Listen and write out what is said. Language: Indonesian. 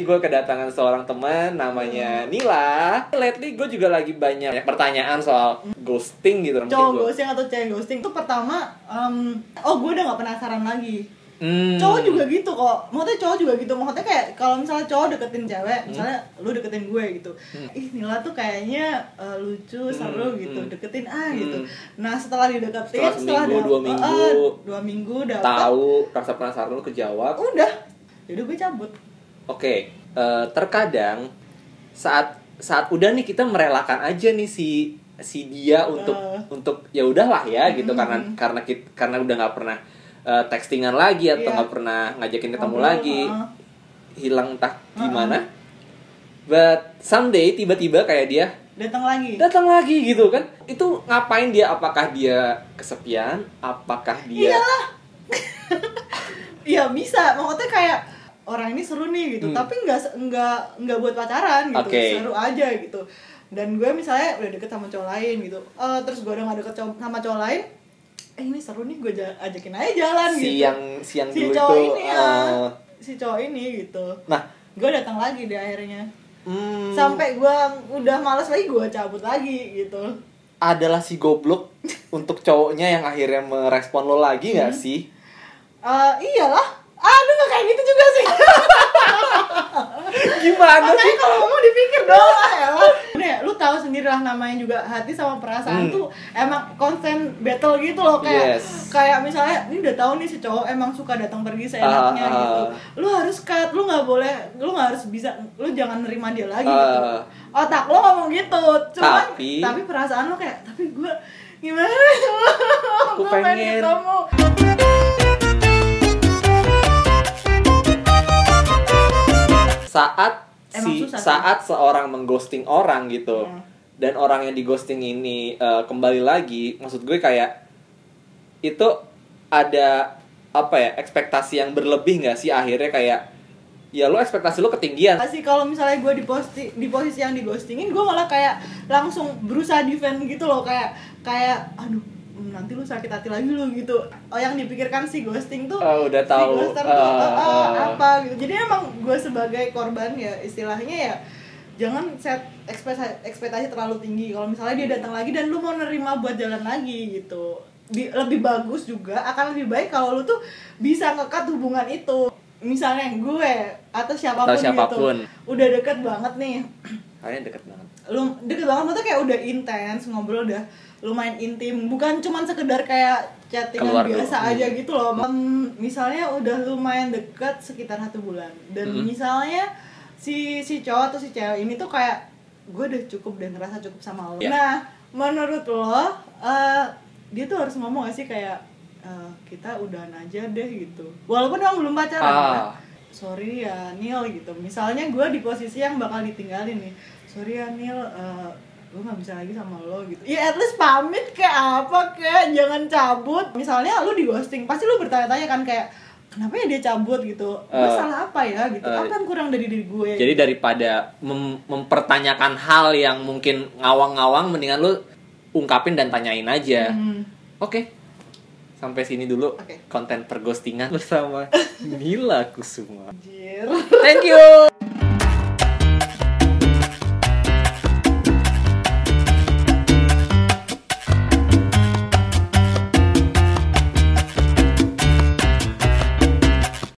gue kedatangan seorang teman namanya Nila. Lately gue juga lagi banyak pertanyaan soal ghosting gitu. Cowok ghosting atau cewek ghosting itu pertama em, oh gue udah gak penasaran lagi. Hmm. cowok juga gitu kok. Maksudnya cowok juga gitu. Maksudnya kayak kalau misalnya cowok deketin cewek misalnya lu deketin gue gitu. Ih Nila tuh kayaknya eh, lucu seru Hmm, gitu. Hmm. deketin ah Hmm. gitu. Nah setelah dideketin Setelah seminggu, dua dapet- minggu, eh, dua minggu dapet. Tahu rasa penasaran lu kejawab. udah. Yaudah gue cabut Oke, eh, terkadang saat saat udah nih kita merelakan aja nih si si dia untuk Eh. untuk ya udahlah ya gitu Mm-mm. karena karena kita, karena udah nggak pernah eh, textingan lagi atau Iya. nggak pernah ngajakin ketemu Ngobrol, lagi uh. hilang entah Uh-uh. gimana but someday tiba-tiba kayak dia datang lagi datang lagi gitu kan itu ngapain dia apakah dia kesepian apakah dia Iyalah. Iya bisa, maksudnya kayak orang ini seru nih gitu, Hmm. tapi nggak nggak nggak buat pacaran gitu, Oke. seru aja gitu. Dan gue misalnya udah deket sama cowok lain gitu, eh, terus gue udah gak deket cowok- sama cowok lain, eh ini seru nih gue ja- ajakin aja jalan si gitu. yang si yang si dulu cowok itu ini ya, eh, si cowok ini gitu. nah Gue datang lagi di akhirnya, hmm, sampai gue udah males lagi gue cabut lagi gitu. adalah si goblok untuk cowoknya yang akhirnya merespon lo lagi nggak Hmm. sih? Eh iyalah, aduh nggak kayak gitu juga sih. Gimana sih? Makanya kalau ngomong dipikir dong lah ya. Nih, lu tahu sendiri lah namanya juga hati sama perasaan Hmm. tuh emang konsen battle gitu loh kayak Yes. kayak misalnya ini udah tahu nih si cowok emang suka datang pergi seenaknya Ah, ah, gitu. ah. Lu harus cut, lu nggak boleh, lu nggak harus bisa, lu jangan nerima dia lagi gitu. Ah. Otak lo ngomong gitu, cuman Tapi- tapi perasaan lo kayak tapi gue gimana? Aku Gua pengen. ketemu. Saat Emang si susah saat seorang mengghosting orang gitu. Hmm. dan orang yang dighosting ini eh, kembali lagi, maksud gue kayak itu ada apa ya ekspektasi yang berlebih nggak sih akhirnya kayak ya lo ekspektasi lo ketinggian. Sih kalau misalnya gue di posti di posisi yang di ghostingin gue malah kayak langsung berusaha defend gitu loh kayak kayak aduh nanti lu sakit hati lagi lu gitu. Oh yang dipikirkan si ghosting tuh Oh, udah si tahu, ghoster tuh ah, ah, eh. apa gitu. Jadi emang gue sebagai korban ya istilahnya ya jangan set ekspektasi, ekspektasi terlalu tinggi. Kalau misalnya dia datang lagi dan lu mau nerima buat jalan lagi gitu. Lebih bagus juga akan lebih baik kalau lu tuh bisa ngekat hubungan itu misalnya gue atau siapa pun, Atau siapa pun. gitu udah deket banget nih kalian deket banget lu deket banget maksudnya kayak udah intens ngobrol udah lumayan intim bukan cuman sekedar kayak chattingan Keluar dulu. biasa Hmm. aja gitu loh Em, misalnya udah lumayan deket sekitar satu bulan dan Hmm. misalnya si si cowok atau si cewek ini tuh kayak gue udah cukup dan ngerasa cukup sama lo Ya. nah menurut lo eh, dia tuh harus ngomong gak sih kayak eh, kita udahan aja deh gitu. Walaupun emang belum pacaran Ah. kan? sorry ya Neil gitu. Misalnya gue di posisi yang bakal ditinggalin nih. Sorry ya Neil eh, gue nggak bisa lagi sama lo gitu. Ya at least pamit kayak apa kayak jangan cabut. Misalnya lu di ghosting pasti lu bertanya-tanya kan kayak kenapa ya dia cabut? gitu. Gue salah apa ya gitu? Eh, apa yang kurang dari diri gue? Jadi daripada mem- mempertanyakan hal yang mungkin ngawang-ngawang, mendingan lu ungkapin dan tanyain aja. Hmm. Oke. Sampai sini dulu Oke. konten perghostingan bersama Nila Kusuma. Anjir. Thank you.